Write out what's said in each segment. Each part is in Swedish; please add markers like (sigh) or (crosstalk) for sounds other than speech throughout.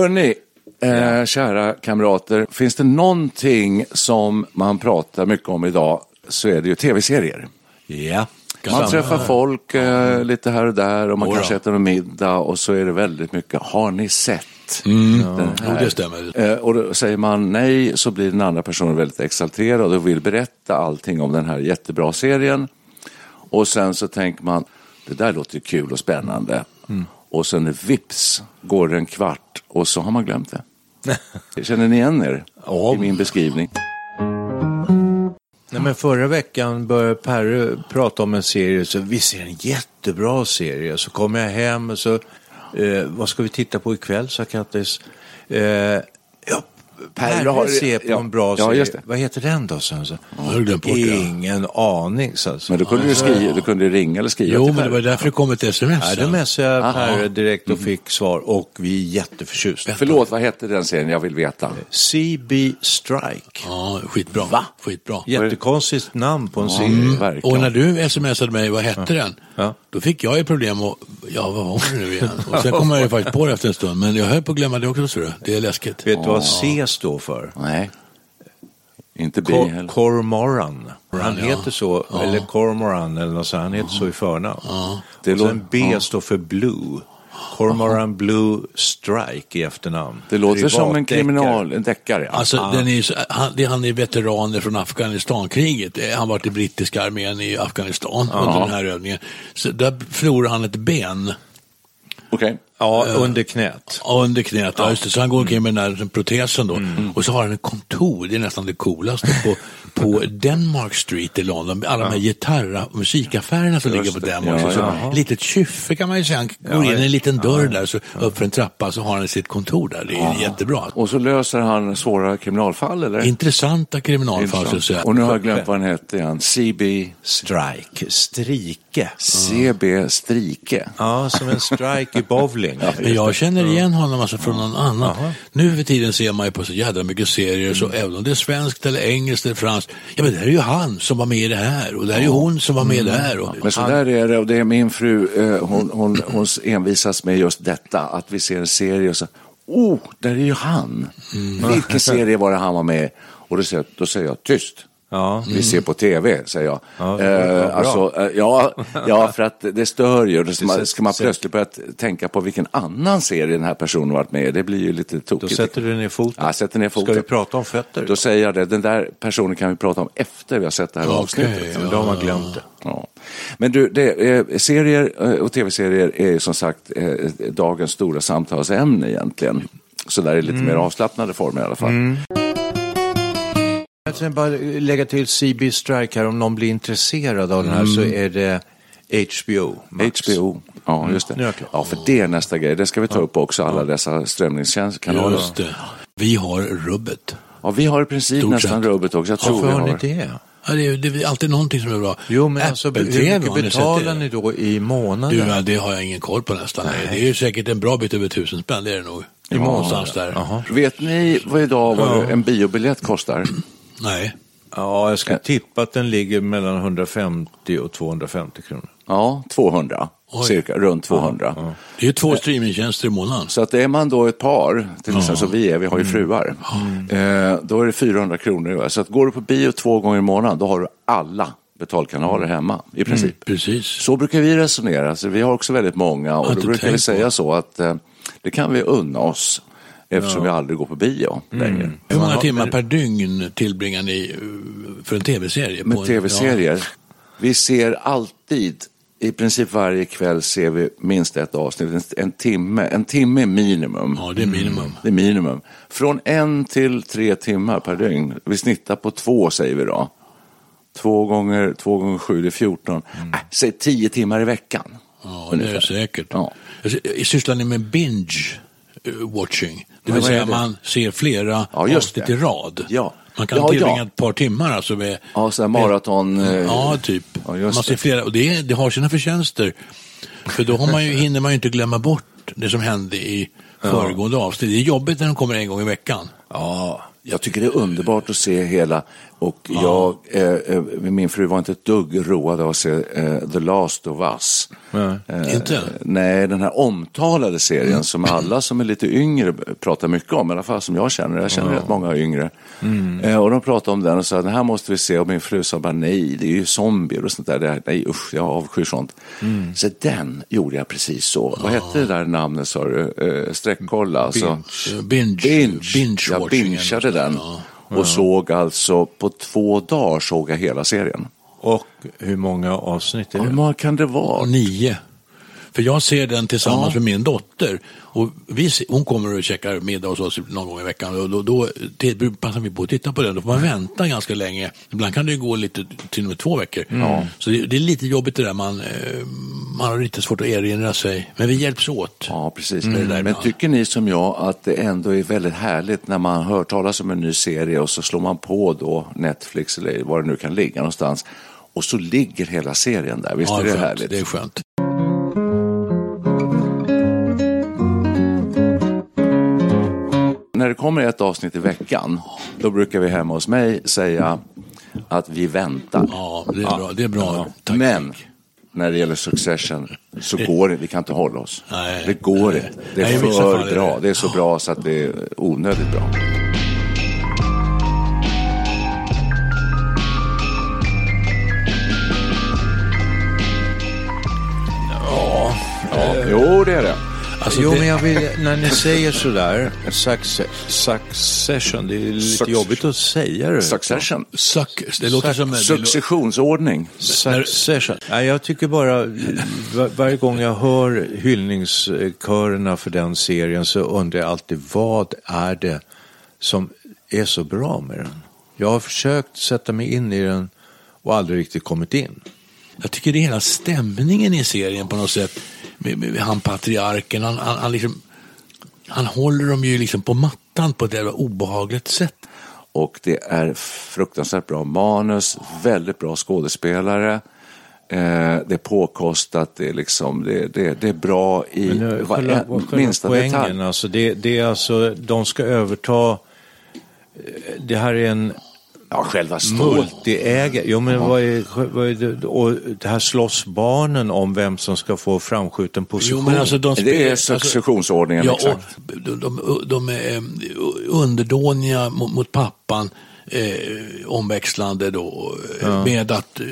Hörni, eh, kära kamrater, finns det någonting som man pratar mycket om idag så är det ju tv-serier. Ja. Man träffar folk eh, lite här och där och man Jodå. kanske äter en middag och så är det väldigt mycket, har ni sett? Mm. Jo, det stämmer. Eh, och då säger man nej så blir den andra personen väldigt exalterad och vill berätta allting om den här jättebra serien. Och sen så tänker man, det där låter ju kul och spännande. Mm. Och sen vips går det en kvart och så har man glömt det. (laughs) Känner ni igen er Ja. i min beskrivning? Nej, men förra veckan började Perre prata om en serie, så vi ser en jättebra serie. Så kommer jag hem och så, eh, vad ska vi titta på ikväll, sa Kattis. Eh, ja, Perre har- ser på ja, en bra ja, serie. just det. Vad heter den då? Så, så. Jag. Ingen aning. Så, så. Men då kunde du, skriva, du kunde ringa eller skriva Jo, till men det var därför det kom ett sms. Nej, då sen. messade jag Aha. Perre direkt och fick svar och vi är jätteförtjusta. Förlåt, vad hette den serien? Jag vill veta. CB Strike. Ja, skitbra. Va? Skitbra. Jättekonstigt namn på en serie. Mm, verkligen. Och när du smsade mig, vad hette den? Ja. Då fick jag ju problem och, ja vad var det nu igen? (laughs) Och sen kom jag ju faktiskt på det efter en stund, men jag höll på att glömma det också, ser du. Det är läskigt. Vet du vad C står för? Nej, inte bi Cor- heller. Cormoran. Han ja. heter så, eller Cormoran eller något sånt. Han heter så i förnamn. Det Och sen lå- B ja. står för Blue. Cormoran Blue Strike i efternamn. Det låter som en kriminal, en deckare. Ja. Alltså, den är, så- han, det- han är veteraner från Afghanistankriget. Eh, Han var i brittiska armén i Afghanistan under den här övningen. Så där förlorade han ett ben Okej. Ja, under knät. Ja, under knät. Ja. Just det. Så han går omkring med den där protesen då. Och så har han ett kontor, det är nästan det coolaste, på, på Denmark Street i London. Alla de här gitarr musikaffärerna som ligger på Denmark. Ja, så, ja. så, litet kyffe kan man ju säga. Han går in i en liten dörr där, så upp för en trappa, så har han sitt kontor där. Det är jättebra. Och så löser han svåra kriminalfall, eller? Intressanta kriminalfall, så att säga. Och nu har jag glömt vad den hette igen. CB, Strike. Strike. CB Strike. Ja, som en strike i bowling. Men jag känner igen honom alltså från någon annan. Nu för tiden ser man ju på så jädra mycket serier, så även om det är svenskt eller engelskt eller franskt, ja men det här är ju han som var med i det här och det här är ju hon som var med i det här. Och, Men så där är det och det är min fru, eh, hon, hon, hon envisas med just detta, att vi ser en serie och så, oh, där är ju han. Vilken serie var det han var med i? Och då säger, då säger jag tyst. Ja. Vi ser på tv, säger jag. Ja, eh, alltså, eh, ja, ja, för att det stör ju. Då ska man, ska man plötsligt börja tänka på vilken annan serie den här personen varit med i, det blir ju lite Då tokigt. sätter du ner foten. Ja, sätter ner foten. Ska vi prata om fötter? Då säger jag det, den där personen kan vi prata om efter vi har sett det här Okej, avsnittet. Men Då har man glömt det. Ja. Men du, det, eh, serier eh, och tv-serier är som sagt dagens stora samtalsämne egentligen. Så där i lite mer avslappnade former i alla fall. Jag tänkte bara lägga till CB Strike här, om någon blir intresserad av den här så är det HBO Max. HBO, ja just det. Ja, för det är nästa grej. Det ska vi ta upp också, alla dessa strömningskanaler. just det. Vi har rubbet. Ja, vi har i princip Stort nästan sett. rubbet också. Jag tror Varför vi har ni det? Ja, det, är, det är alltid någonting som är bra. Jo, men alltså, hur mycket betalar ni då i månaden? Du, ja, det har jag ingen koll på nästan. Nej. Det är ju säkert en bra bit över tusen spänn, det är det nog. I månaden? Någonstans där. Vet ni vad idag vad Ja. en biobiljett kostar? Nej. Ja, jag ska tippa att den ligger mellan 150 och 250 kronor. Ja, 200 Oj. cirka, runt 200. Det är ju två streamingtjänster i månaden. Så att är man då ett par, till exempel som vi är, vi har ju fruar, eh, då är det 400 kronor. Så att går du på bio två gånger i månaden, då har du alla betalkanaler hemma i princip. Precis. Så brukar vi resonera, så vi har också väldigt många och då brukar vi tänkt på. säga så att eh, det kan vi unna oss eftersom vi aldrig går på bio längre. Hur många timmar per dygn tillbringar ni eh, för en tv-serie? Med tv-serier, vi ser alltid, i princip varje kväll ser vi minst ett avsnitt, en, timme, en timme är minimum. Ja, det är minimum. Det är minimum. Från en till tre timmar per dygn. Vi snittar på två säger vi då. Två gånger, två gånger sju, det är 14. Äh, säg tio timmar i veckan. Mm. Ja, det är ungefär. det säkert. Ja. Alltså, Sysslar ni med binge watching? Det vill säga det? man ser flera Ja, just avsnitt i rad. Ja. Man kan Ja, tillbringa ja. ett par timmar alltså med... Ja, så här maraton. eh, Ja, typ. Ja, man ser flera, och det, det har sina förtjänster. För då har man ju, hinner man ju inte glömma bort det som hände i föregående avsnitt. Det är jobbigt när de kommer en gång i veckan. Ja, jag tycker det är underbart att se hela. Och jag, eh, eh, min fru var inte ett dugg road av att se eh, The Last of Us. Eh, Inte? Nej, den här omtalade serien som alla som är lite yngre pratar mycket om, i alla fall som jag känner. Jag känner rätt många yngre. Eh, och de pratade om den och sa den här måste vi se och min fru sa bara nej, det är ju zombier och sånt där. Det, nej usch, jag avskyr sånt. Så den gjorde jag precis så. Vad hette det där namnet sa du? Eh, sträckkolla? Alltså. Eh, Binge. Binge. binge jag bingeade den. Och såg alltså, på två dagar såg jag hela serien. Och hur många avsnitt är Hur det? många kan det vara? Nio. För jag ser den tillsammans med min dotter. Och vi, hon kommer och käkar middag hos oss någon gång i veckan. Och då, då det, passar vi på att titta på den. Då får man vänta ganska länge. Ibland kan det gå lite, till och med två veckor. Så det, det är lite jobbigt det där. Man, eh, man har lite svårt att erinra sig. Men vi hjälps åt. Ja, precis. där Men tycker ni som jag att det ändå är väldigt härligt när man hör talas om en ny serie och så slår man på då Netflix eller var det nu kan ligga någonstans och så ligger hela serien där. Visst Ja, är det skönt. härligt? Det är skönt. När det kommer ett avsnitt i veckan, då brukar vi hemma hos mig säga att vi väntar. Ja, det är bra. Det är bra. Tack. Men när det gäller Succession så går det, vi kan inte hålla oss. Nej. det går inte. Det Nej, är vissa för bra. det- Det är så bra så att det är onödigt bra. Ja, jo det är det. Alltså, jo, det- men jag vill, när ni säger sådär, succe- succession, det är lite Suc- jobbigt att säga det. Succession. Suck. Det låter som... det lå- Successionsordning. Succession. Nej, jag tycker bara, var, varje gång jag hör hyllningskörerna för den serien så undrar jag alltid, vad är det som är så bra med den? Jag har försökt sätta mig in i den och aldrig riktigt kommit in. Jag tycker det är hela stämningen i serien på något sätt. Med, med, med han patriarken, han, han, han, liksom, han håller dem ju liksom på mattan på ett jävla obehagligt sätt. Och det är fruktansvärt bra manus, väldigt bra skådespelare. Eh, det är påkostat, det är, liksom, det, det, det är bra i Men nu, va- själva, själva minsta poängen, detalj. alltså, det, det är alltså, de ska överta, eh, det här är en Ja, själva multiägare, jo men vad är, vad är det, och det här slåss barnen om vem som ska få framskjuten position. Jo, men alltså, de Det spelar- är successionsordningen, ja, exakt. och de, de, de är eh, underdåniga mot, mot pappan. Eh, omväxlande då eh, med att eh,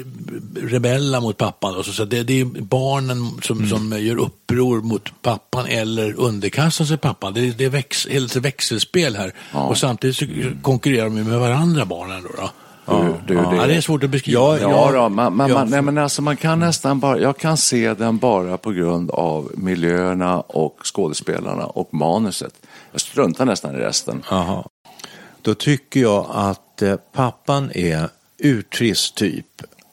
rebella mot pappan. Och så, så det, det är barnen som, Mm. som gör uppror mot pappan eller underkastar sig pappan. Det, är- det är väx, ett växelspel här. Och samtidigt så konkurrerar de med varandra barnen. Då, då. Du, du, Ja, det är svårt att beskriva. Ja, Ja, då, man, man, Ja, man, nej, men alltså, man kan nästan bara, jag kan se den bara på grund av miljöerna och skådespelarna och manuset. Jag struntar nästan i resten. Jaha. Då tycker jag att eh, pappan är urtrist typ.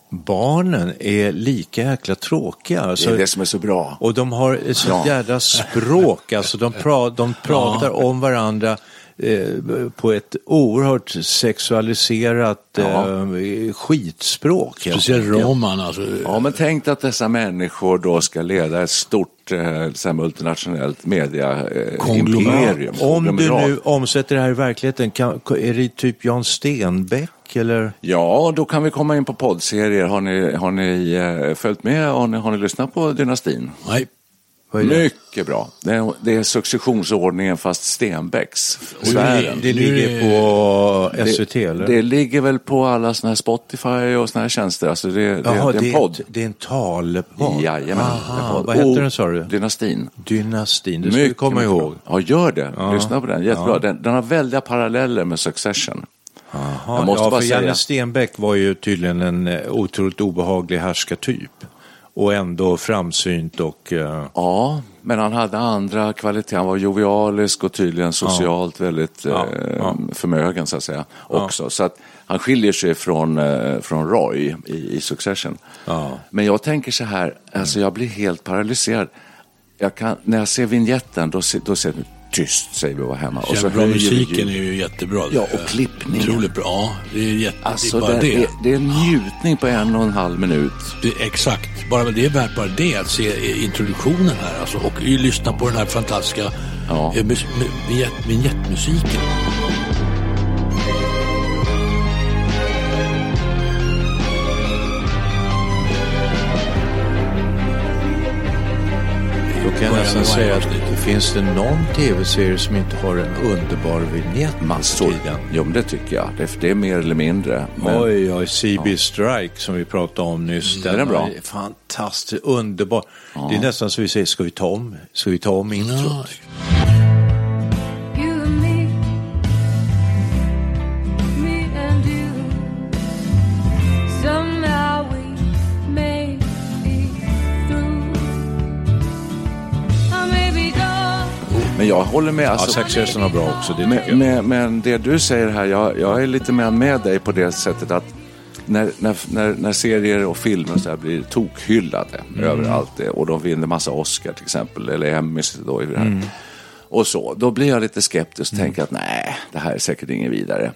Barnen är lika jäkla tråkiga. Det Alltså, är det som är så bra. Och de har ett så Ja. jädra språk, alltså de, pra, de pratar om varandra på ett oerhört sexualiserat Ja. eh, skitspråk. Speciellt roman alltså. Ja, men tänk att dessa människor då ska leda ett stort eh, så här multinationellt media eh, Konglomerat. Om du nu omsätter det här i verkligheten, kan, är det typ Jan Stenbeck eller? Ja, då kan vi komma in på poddserier. Har ni, har ni eh, följt med? Har ni, har ni lyssnat på Dynastin? Nej. Det? Mycket bra. Det är, det är successionsordningen fast Stenbecks. Det Nu ligger på SVT eller? Det ligger väl på alla såna här Spotify och såna här tjänster. Alltså det, det, Jaha, det är en podd. det är en talepodd. Jajamän. Aha, en podd. vad heter Och den sa du? Dynastin. Dynastin, det ska vi komma mycket ihåg. Ja, gör det. Lyssna på den. Jättebra. Ja. Den, den har väldiga paralleller med Succession. Aha, Jag måste ja, bara för säga- Janne Stenbeck var ju tydligen en eh, otroligt obehaglig härskartyp. Och ändå framsynt och... eh, Ja, men han hade andra kvaliteter. Han var jovialisk och tydligen socialt väldigt Ja, eh, ja. förmögen så att säga. Också. Så att han skiljer sig från, eh, från Roy i, i Succession. Ja. Men jag tänker så här, alltså jag blir helt paralyserad. Jag kan, när jag ser vignetten då, ser- då ser det tyst, säger vi var hemma. Och så bra musiken är ju jättebra. Ja, och klippningen. Otroligt bra. Ja, det är jätte... Alltså, det är bara det, är, det är en njutning på en och en halv minut. Det exakt. Bara det är värt bara det att se eh, introduktionen här alltså, och lyssna på den här fantastiska Ja. eh, mus- mu- vignett- vignettmusiken. Då kan jag nästan säga att finns det någon tv-serie som inte har en underbar vignett Massor. Jo, men det tycker jag. Det, det är mer eller mindre. Men, Oj, oj, CB Strike som vi pratade om nyss. den bra? är fantastiskt, underbar. Det är nästan så vi säger, ska vi ta om, ska vi ta om introt? You men jag håller med. Ja, Alltså, Succession var bra också, det. Men, men, men det du säger här, jag, jag är lite med, med dig på det sättet att när, när, när, när serier och filmer och så här blir tokhyllade överallt eh, och de vinner massa Oscar till exempel, eller Emmys då i det här. Och så, då blir jag lite skeptisk och tänker att nej, det här är säkert ingen vidare.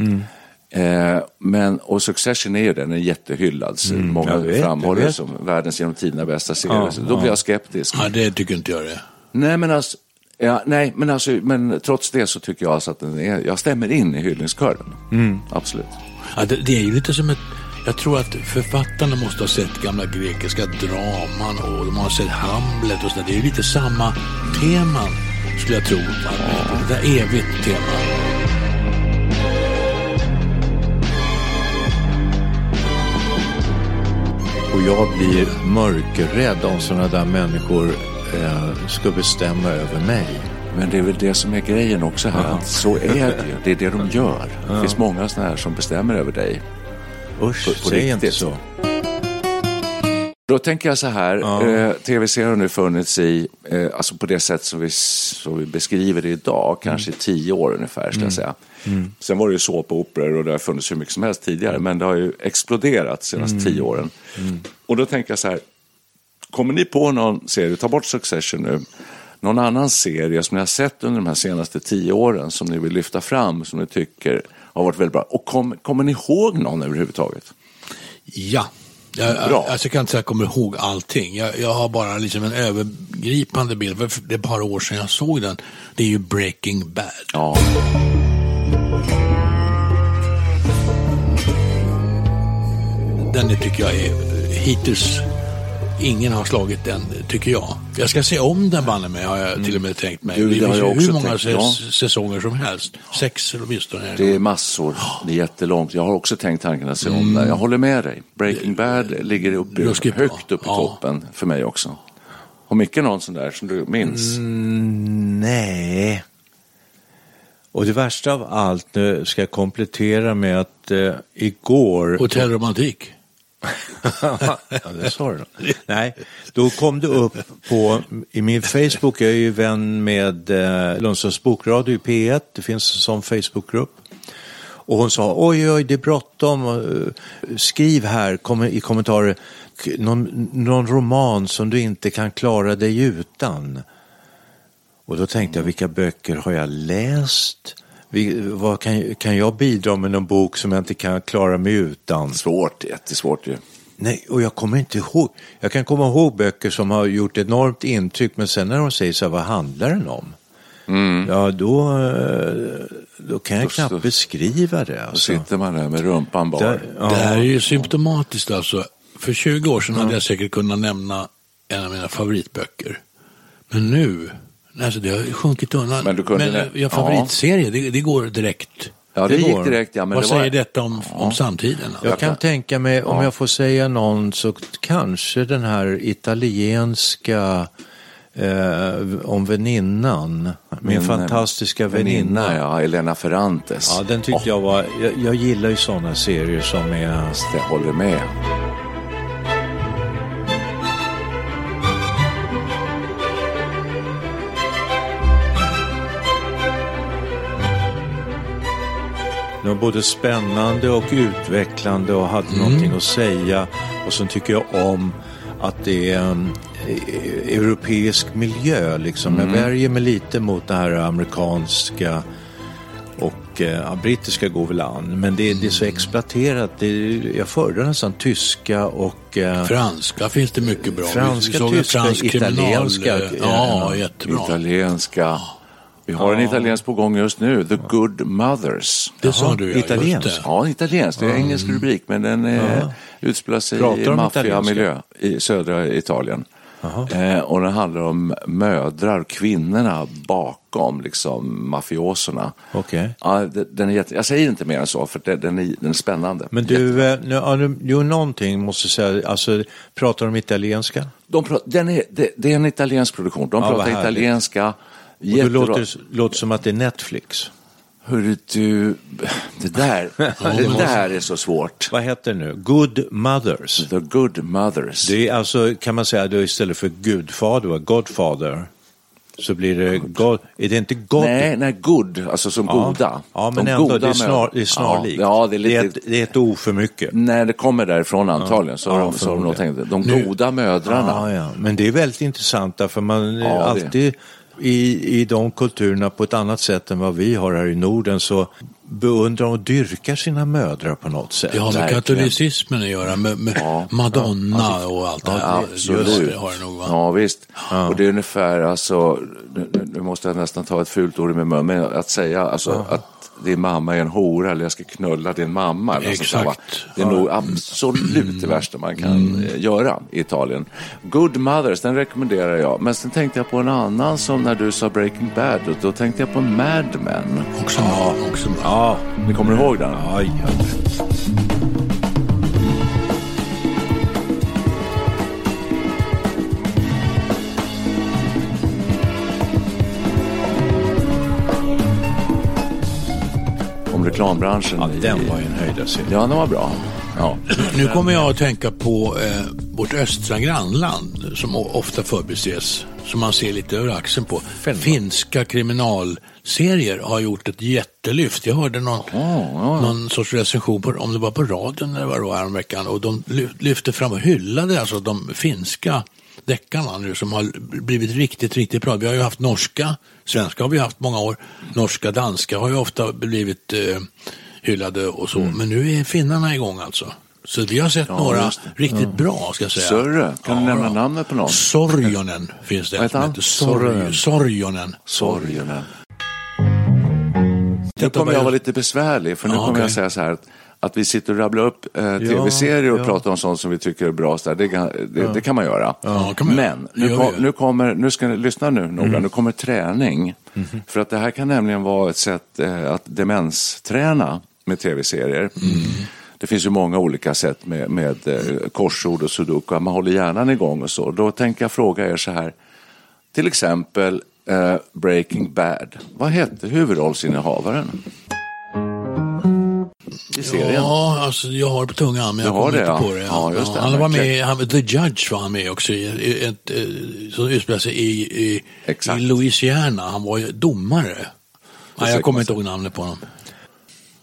Eh, men, och Succession är ju den, en jättehyllad. så Många jag vet, framhåller som världens genom tiderna bästa serie. Ja, så då blir jag skeptisk. Ja, det tycker inte jag det. Nej, men alltså, ja, nej, men alltså, men trots det så tycker jag alltså att den är, jag stämmer in i hyllningskören. Absolut. Ja, det, det är ju lite som ett... Jag tror att författarna måste ha sett gamla grekiska draman och de har sett Hamlet och sådär. Det är ju lite samma teman, skulle jag tro. Det där evigt tema. Och jag blir mörkerrädd om sådana där människor eh, ska bestämma över mig. Men det är väl det som är grejen också här, att så är det ju. Det är det de gör. Det finns många sådana här som bestämmer över dig. Usch, På- på säg inte riktigt. så. Då tänker jag så här, eh, tv-serier har nu funnits i, eh, alltså på det sätt som vi, som vi beskriver det idag, kanske i tio år ungefär, ska jag säga. Sen var det ju såpoperor och det har funnits hur mycket som helst tidigare, men det har ju exploderat de senaste tio åren. Och då tänker jag så här, kommer ni på någon serie, ta bort Succession nu, någon annan serie som ni har sett under de här senaste tio åren som ni vill lyfta fram, som ni tycker har varit väldigt bra? Och kom, kommer ni ihåg någon överhuvudtaget? Ja. Jag, Bra. alltså jag kan inte säga att jag kommer ihåg allting. Jag, jag har bara liksom en övergripande bild. För Det är bara år sedan jag såg den. Det är ju Breaking Bad. Ja, Den tycker jag är hittills ingen har slagit den, tycker jag. Jag ska se om den banne mig, har jag till och med tänkt mig. Du, det finns jag ju hur också många tänkt, ja. säsonger som helst. Sex eller åtminstone. Det är massor, det är jättelångt. Jag har också tänkt tanken att se om det. Jag håller med dig. Breaking Bad ligger uppe, Ruskigt högt upp i Ja. toppen för mig också. Har mycket någon sån där som du minns? Nej. Och det värsta av allt, nu ska jag komplettera med att eh, igår... Hotellromantik ja, det sa du. då. Nej, då kom det upp på, i min Facebook, jag är ju vän med eh, Lundstorps bokradio i P1, det finns en sån Facebookgrupp. Och hon sa, oj, oj, det är bråttom, eh, skriv här kom, i kommentarer någon, någon roman som du inte kan klara dig utan. Och då tänkte jag, vilka böcker har jag läst? Vi, vad kan, kan jag bidra med någon bok som jag inte kan klara mig utan? Svårt, jättesvårt ju. Nej, och jag kommer inte ihåg. Jag kan komma ihåg böcker som har gjort enormt intryck, men sen när de säger så här, vad handlar den om? Ja, då, eh, då kan jag Då- knappt då- beskriva det. Då Alltså. sitter man där med rumpan bar. Där, ja. Det här är ju symptomatiskt alltså. För 20 år sedan hade jag säkert kunnat nämna en av mina favoritböcker. Men nu, alltså det har ju sjunkit undan. Men du kunde men eh, ja, favoritserie, det, det går direkt. Ja, det, Det gick går. direkt. Ja, men Vad det var... säger detta om, om samtiden? Jag kan tänka mig, om Ja. jag får säga någon, så kanske den här italienska eh, om väninnan. Min, Min, fantastiska väninna. Väninna, ja. Elena Ferrantes. Ja, den tyckte jag var, jag, jag gillar ju sådana serier som är... Jag håller med. De var både spännande och utvecklande och hade någonting att säga. Och så tycker jag om att det är en eh, europeisk miljö. Liksom. Jag värjer mig lite mot det här amerikanska och eh, ja, brittiska går väl an. Men det, det är så exploaterat. Det, är- jag föredrar nästan tyska och... Eh, Franska finns det mycket bra. Franska, tyska, fransk italienska, eh, Ja, eh, jättebra. Italienska. Vi har en italiensk på gång just nu, The Good Mothers. Det sa du, ja. italiensk. Ja, italiensk. Det är en engelsk rubrik, men den eh, utspelar sig Pratar i maffiamiljö i södra Italien. Eh, och den handlar om mödrar, kvinnorna bakom liksom mafioserna. Okej. Ja, den är jätte... Jag säger inte mer än så, för det- den är, den är spännande. Men du, eh, nu, ja, du, jo, någonting måste jag säga. Alltså, pratar de italienska? De pra- den är, det, det är en italiensk produktion. De Ja, pratar härligt. italienska. Och det Jättebra. låter, låter som att det är Netflix. Hörru du, det där, (laughs) det där är så svårt. Vad heter det nu? Good Mothers. The Good Mothers. Det är alltså, kan man säga, då istället för Gudfader, Godfather, så blir det God. Är det inte God? Nej, nej, good, alltså som Ja. goda. Ja, men De ändå, det är, snar, det är snarlikt. Ja, ja, det är lite... ett, det är ett ord för mycket. Nej, det kommer därifrån antagligen. Så, har Ja, de, så har de nog tänkt. De goda mödrarna. Ja, ja. Men det är väldigt intressant därför man Ja, eh, det- alltid i, i de kulturerna på ett annat sätt än vad vi har här i Norden så beundrar och dyrkar sina mödrar på något sätt. Det har med katolicismen att göra, med, med Ja. Madonna och allt det här. Absolut. Just det har det nog va? Ja, visst. Och det är ungefär, alltså, nu, nu- måste jag nästan ta ett fult ord i min mun, men att säga alltså, att din mamma är en hora eller jag ska knulla din mamma. Eller? Exakt. Det är nog absolut det värsta man kan eh, göra i Italien. Good Mothers, den rekommenderar jag. Men sen tänkte jag på en annan som när du sa Breaking Bad, och då tänkte jag på Mad Men. Också bra. Också. Ja, Ni kommer ihåg den? ja, ja. Reklambranschen. ja den var ju en höjdarserie. Ja, den var bra. Ja. Nu kommer jag att tänka på eh, vårt östra grannland som ofta förbises, som man ser lite över axeln på. Finska kriminalserier har gjort ett jättelyft. Jag hörde någon, någon sorts recension, på, om det var på radion eller vad det var häromveckan, och de ly- lyfte fram och hyllade alltså de finska deckarna nu som har blivit riktigt, riktigt bra. Vi har ju haft norska, svenska har vi haft många år, norska, danska har ju ofta blivit eh, hyllade och så, men nu är finnarna igång alltså. Så vi har sett några just riktigt bra, ska jag säga. Sörre, kan du Ja, nämna bra. namnet på någon? Sorjonen finns det Vad heter han? Sorjonen. Sorgen. Nu kommer jag vara lite besvärlig, för nu Ja, kommer okej. jag säga så här att, att vi sitter och rabblar upp eh, tv-serier och ja. pratar om sånt som vi tycker är bra, så där, det, kan, det, det kan man göra. Ja, kan man. Men nu, kom, nu kommer, nu ska ni lyssna nu noga, Mm. nu kommer träning. Mhm. För att det här kan nämligen vara ett sätt eh, att demensträna med tv-serier. Mm. Det finns ju många olika sätt med, med eh, korsord och sudoku, man håller hjärnan igång och så. Då tänker jag fråga er så här, till exempel eh, Breaking Bad. Vad hette huvudrollsinnehavaren? I serien? Ja, alltså jag har det på tungan men jag kommer det, inte ja. på det. Ja, just det. Han var med, han, The Judge var han med också, i, i ett, eh, som utspelar sig i, i, i Louisiana. Han var ju domare. Nej, jag kommer inte ihåg namnet på honom.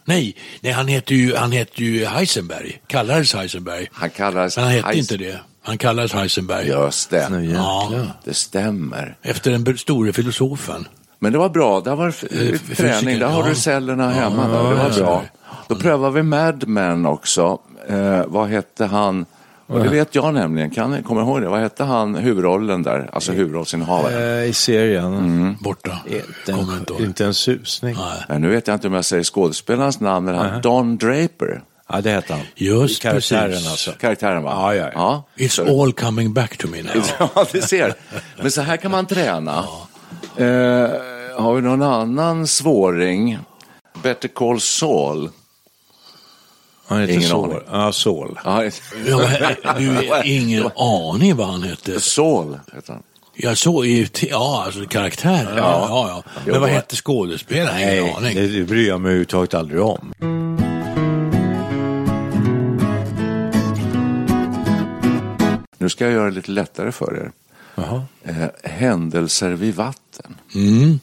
Nej, nej han heter ju, han heter ju Heisenberg, kallades Heisenberg. Han kallades Men han hette Heis- inte det. Han kallades Heisenberg. Just det. Jäklar. Ja. Det stämmer. Efter den store filosofen. Men det var bra, där var f- fysiken, träning, där har ja. du cellerna hemma. där. Det ja, var ja. bra. Då prövar vi Mad Men också. Eh, vad hette han? Och det vet jag nämligen, kan, kommer ihåg det? Vad hette han, huvudrollen där? Alltså huvudrollsinnehavaren. Eh, I serien. Mm. Borta. Inte, en, inte en susning. Nej. Nu vet jag inte om jag säger skådespelarens namn, eller han, Don Draper. Ja, det hette han. Just Karaktären precis. alltså. Karaktären va? Ja, ja, ja. It's all coming back to me now. (laughs) Ja, det ser. Men så här kan man träna. Eh, har vi någon annan svåring? Better call Saul. Han heter Ingen Saul. aning. Ja, Saul. Ja, Ja, du (laughs) har ingen aning vad han hette. Saul heter han. Såg ju, te- ja alltså karaktär. Ja, ja, ja. Men vad det- hette skådespelaren? Ingen Nej, aning. det, bryr jag mig överhuvudtaget aldrig om. Nu ska jag göra det lite lättare för er. Eh, händelser vid vatten. Mm.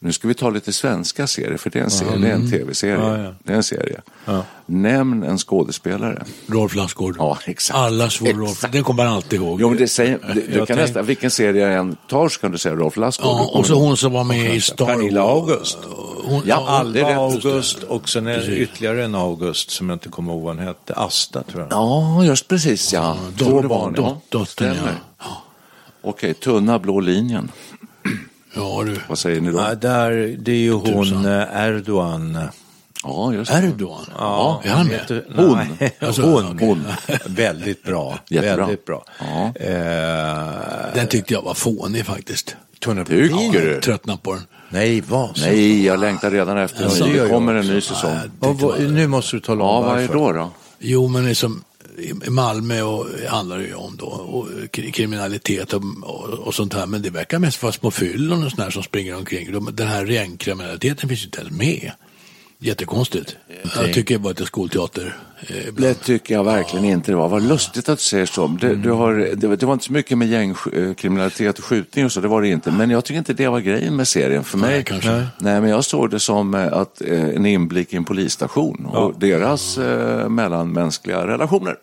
Nu ska vi ta lite svenska serier, för det är en, serie, det är en tv-serie. Ja, ja. Det är en serie. Ja. Nämn en skådespelare. Rolf Lassgård. Ja, exakt. Alla svor Rolf. Det kommer man alltid ihåg. Jo, men det säger, du, du kan tänk- nästan, vilken serie jag än tar så kan du säga Rolf Lassgård. Ja, och så hon som var med i Star Pernilla Wars. August. Hon, Ja, Alva. August och sen är ytterligare en August som jag inte kommer ihåg vad han hette. Asta tror jag. Ja, just precis ja. Då Två barn, dottern, ja. Okej, tunna blå linjen. Ja, du. Vad säger ni då? Ja, där, det är ju hon eh, Erdogan. Ja, just det. Erdogan? Ja, är han med? Hon. Alltså, hon. hon. Väldigt bra. Jättebra. Väldigt bra. Ja. Eh, Den tyckte jag var fånig faktiskt. Tycker du? Tröttnat på den. Nej, vad? Nej, jag längtar redan efter Alltså, den. det kommer en ny säsong. Vad- nu måste du tala om Ja, vad är varför. då då? Jo, men liksom i Malmö och, handlar det ju om då, och kri- kriminalitet och, och, och sånt här. Men det verkar mest vara små fyllon och sånt här som springer omkring. De, den här gängkriminaliteten finns ju inte ens med. Jättekonstigt. Jag tycker det var lite skolteater eh. Det tycker jag verkligen inte det var. Vad lustigt att du säger så. Det, du har, det, var- det var inte så mycket med gängkriminalitet och skjutning och så, det var det inte. Men jag tycker inte det var grejen med serien. För mig, Nej, kanske. nej, men jag såg det som eh, att, eh, en inblick i en polisstation och deras eh, mellanmänskliga relationer.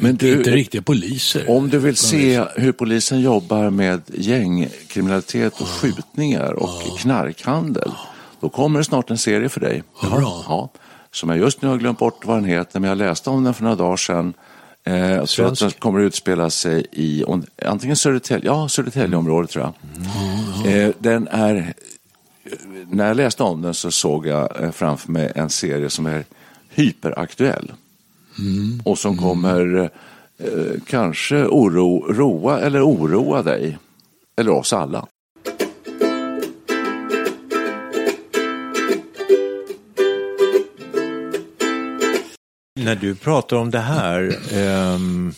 Men inte du, riktiga poliser. om du vill se hur polisen jobbar med gängkriminalitet och skjutningar och knarkhandel, då kommer det snart en serie för dig. Bra. Ja, som jag just nu har glömt bort vad den heter, men jag läste om den för några dagar sedan. Eh, jag tror att den kommer att utspela sig i antingen Södertälje, ja, Södertäljeområdet tror jag. Eh, den är, när jag läste om den så såg jag eh, framför mig en serie som är hyperaktuell. Mm. Och som kommer eh, kanske oro, roa eller oroa dig. Eller oss alla. När du pratar om det här, ehm,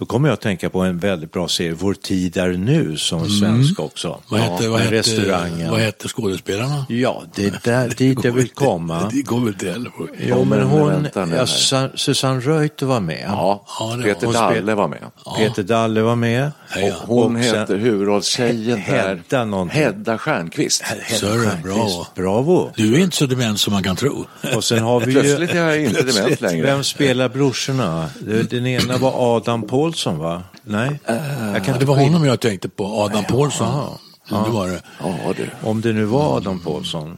då kommer jag att tänka på en väldigt bra serie, Vår tid är nu, som svensk också. Mm. Vad hette, Ja, vad, hette, restaurangen. vad hette skådespelarna? Ja, det är där, (laughs) dit jag vill komma. (laughs) Det går väl inte heller på. Jo, men hon, ja. Susanne, Reuter var med. Ja, Ja, det Peter var- Dalle var med. Peter Dalle var med. Ja, Hon Och sen- heter huvudrollstjejen där. Hedda någonting. Hedda Stjernquist. Sörre, bravo. Bravo. Du är inte så dement som man kan tro. Och sen har vi ju... Plötsligt är jag inte dement längre. Vem spelar brorsorna? Den ena var Adam Paulsson va? Nej? Kan Det var honom jag tänkte på, Adam Paulsson. Det var det. Ja, du. Om det nu var Adam Paulsson.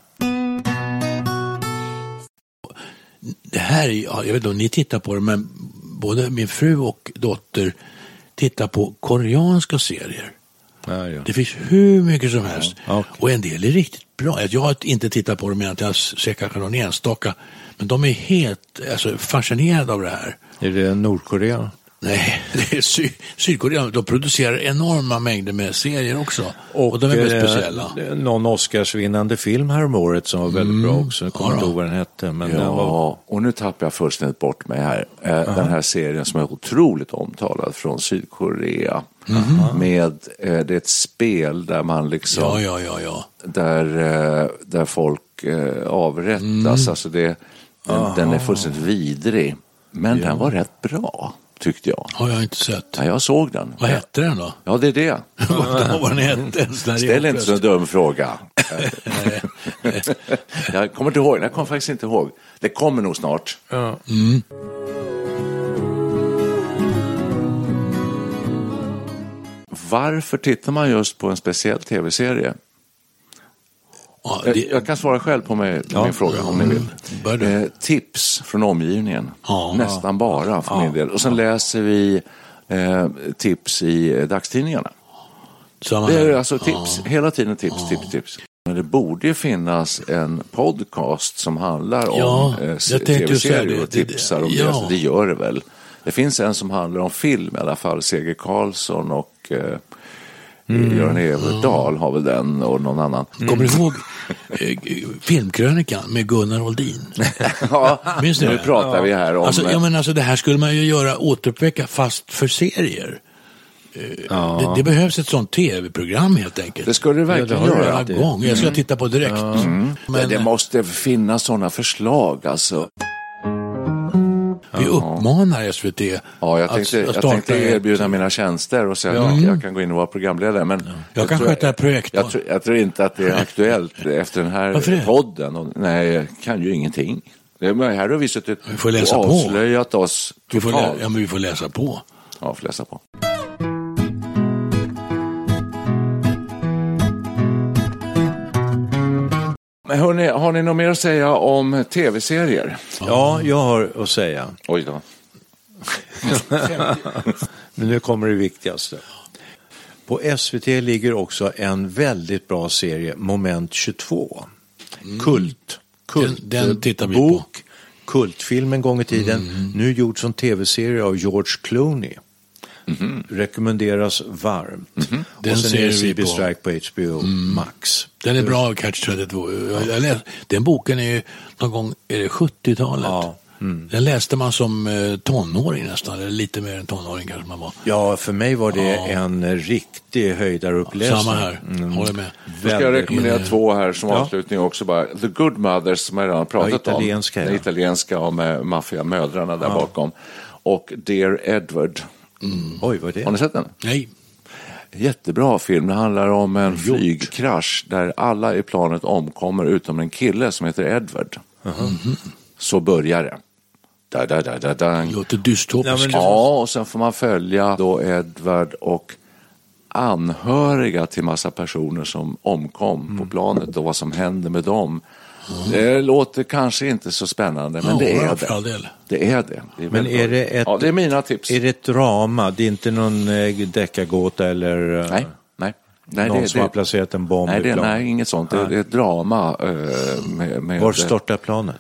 det här, är- ja, jag vet inte om ni tittar på det, men både min fru och dotter tittar på koreanska serier. Ja, ja. Det finns hur mycket som helst. okej. Och en del är riktigt bra. Jag har inte tittat på dem, men jag ser kanske någon enstaka. Men de är helt alltså, fascinerade av det här. Är det Nordkorea? Nej, (laughs) det är Sy Sydkorea. De producerar enorma mängder med serier också. Och, de är väldigt eh, speciella. Någon Oscarsvinnande film häromåret som var väldigt bra också. Jag kommer Ja inte ihåg vad den hette. Men den var... Ja, och nu tappar jag fullständigt bort mig här. Eh, Den här serien som är otroligt omtalad från Sydkorea. Med, eh, det är ett spel där man liksom, Ja, ja, ja, ja. där, eh, där folk eh, avrättas. Alltså det, den, den är fullständigt vidrig. Men den var rätt bra, tyckte jag. Har jag inte sett. Ja, jag såg den. Vad hette den då? Ja, det är det. (laughs) vad den hette? Ställ inte så dum fråga. (laughs) jag kommer inte ihåg, jag kommer faktiskt inte ihåg. Det kommer nog snart. Ja. Varför tittar man just på en speciell tv-serie? Ja, Jag, det, jag kan svara själv på mig, på min fråga om ni vill. Du? Eh, tips från omgivningen. Ja. Nästan bara för min del. Och sen läser vi eh, tips i eh, dagstidningarna. samma Det är alltså tips, hela tiden tips, tips, tips. Men det borde ju finnas en podcast som handlar om Ja, eh, tv-serier det. och tipsar om Ja. det. Alltså, det gör det väl. Det finns en som handlar om film i alla fall. Seger Karlsson och eh, Mm. Göran Everdahl har väl den och någon annan. Kommer du ihåg eh, filmkrönikan med Gunnar Oldin? (laughs) ja, Minns ni nu det? pratar vi här om... Alltså, ja, men alltså, det här skulle man ju göra återuppväcka fast för serier. Eh, Det, det behövs ett sånt tv-program helt enkelt. Det skulle det verkligen Ja, det du göra. Varje gång. Jag ska titta på direkt. Men Men det måste finnas sådana förslag alltså. Vi uppmanar SVT Ja, jag tänkte, att jag starta tänkte ett- erbjuda mina tjänster och säga att jag kan gå in och vara programledare. Men Jag kan tror- sköta ett projekt Jag, då. tror- jag tror inte att det är aktuellt efter den här podden. Nej, jag kan ju ingenting. Det är, här har vi suttit Vi får läsa och på. avslöjat oss vi får, lä- totalt. ja, men vi får läsa på. Ja, får läsa på. Men hörni, har ni något mer att säga om tv-serier? Ja, jag har att säga. Oj då. (laughs) Men nu kommer det viktigaste. På SVT ligger också en väldigt bra serie, Moment 22. Kult. Kult. Den- den tittar vi Bok, kultfilm en gång i tiden. Nu gjord som tv-serie av George Clooney. Rekommenderas varmt. Den Och sen ser är det på. Strike på HBO Max. Den är bra, Catch 32. Jag, jag läs, den boken är ju någon gång, är det 70-talet? Ja. Den läste man som eh, tonåring nästan, eller lite mer än tonåring kanske man var. Ja, för mig var det Ja. en riktig höjdaruppläsning. Samma här, håller med. Då ska jag rekommendera två här som Ja. avslutning också bara. The Good Mothers som jag redan pratat Ja, italienska, om. ja. Den italienska om maffiamödrarna där bakom. Och Dear Edward. Oj, vad är det? Har ni sett den? Nej, Jättebra film. Det handlar om en flygkrasch där alla i planet omkommer utom en kille som heter Edward. Så börjar det. Da, da, da, da, da. låter dystopiskt. Ja, och sen får man följa då Edward och anhöriga till massa personer som omkom på planet och vad som händer med dem. Det låter kanske inte så spännande, men det är det. Det är det. det är Men är det ett- Ja, det är mina tips. Är det ett drama? Det är inte någon eh, deckargåta eller eh, Nej, nej. nej någon det, som det, har placerat en bomb nej, i det, plan? nej, inget sånt. Det, det är ett drama. eh, med, med, Var startar planet?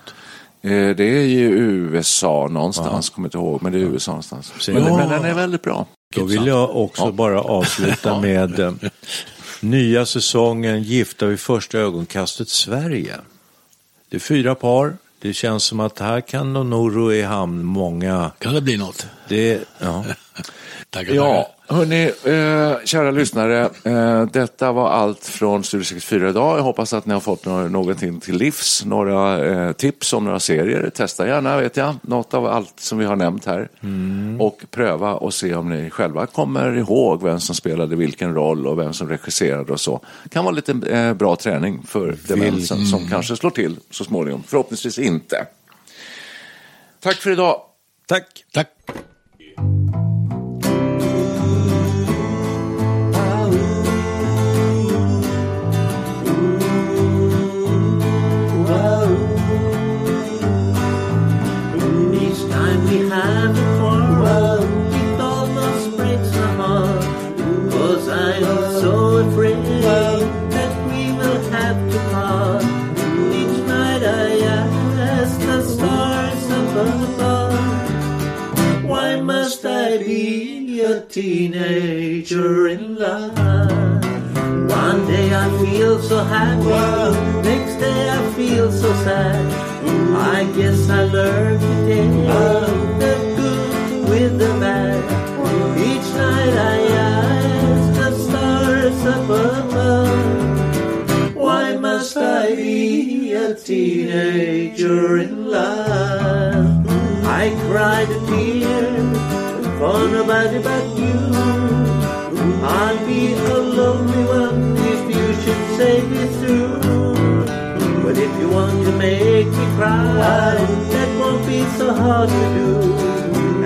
Det är i USA någonstans, kommer inte ihåg, men det är USA någonstans. Men, men den är väldigt bra. Då vill jag också Ja. bara avsluta (laughs) med nya säsongen Gifta vid första ögonkastet Sverige. Det är fyra par. Det känns som att här kan de nog ro i hamn många. Kan det bli något? Det, ja. (laughs) Tackar, Ja, hörni, eh, kära lyssnare. Eh, detta var allt från Studio 64 idag. Jag hoppas att ni har fått några, någonting till livs, några eh, tips om några serier. Testa gärna, vet jag, något av allt som vi har nämnt här. Och pröva och se om ni själva kommer ihåg vem som spelade vilken roll och vem som regisserade och så. kan vara lite eh, bra träning för demensen som kanske slår till så småningom. Förhoppningsvis inte. Tack för idag. Tack. Tack. Teenager in love? One day I feel so happy, next day I feel so sad. I guess I learned today the good with the bad. Each night I ask the stars up above, why must I be a teenager in love? I cried a tear for nobody but you. I'll be a lonely one if you should say me through. But if you want to make me cry, that won't be so hard to do.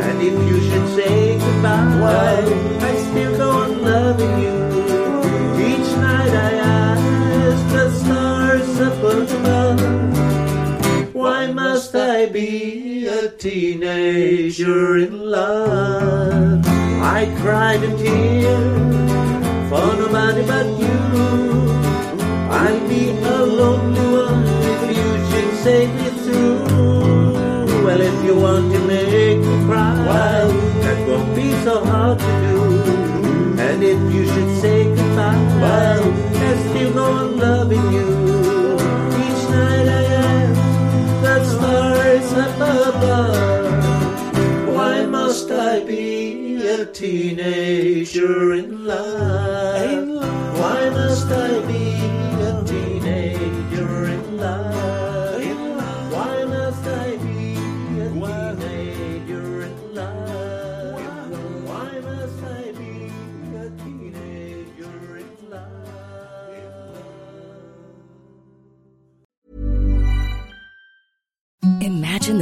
And if you should say goodbye, I still go on loving you. I be a teenager in love. I cried a tear be a teenager in love? Why must I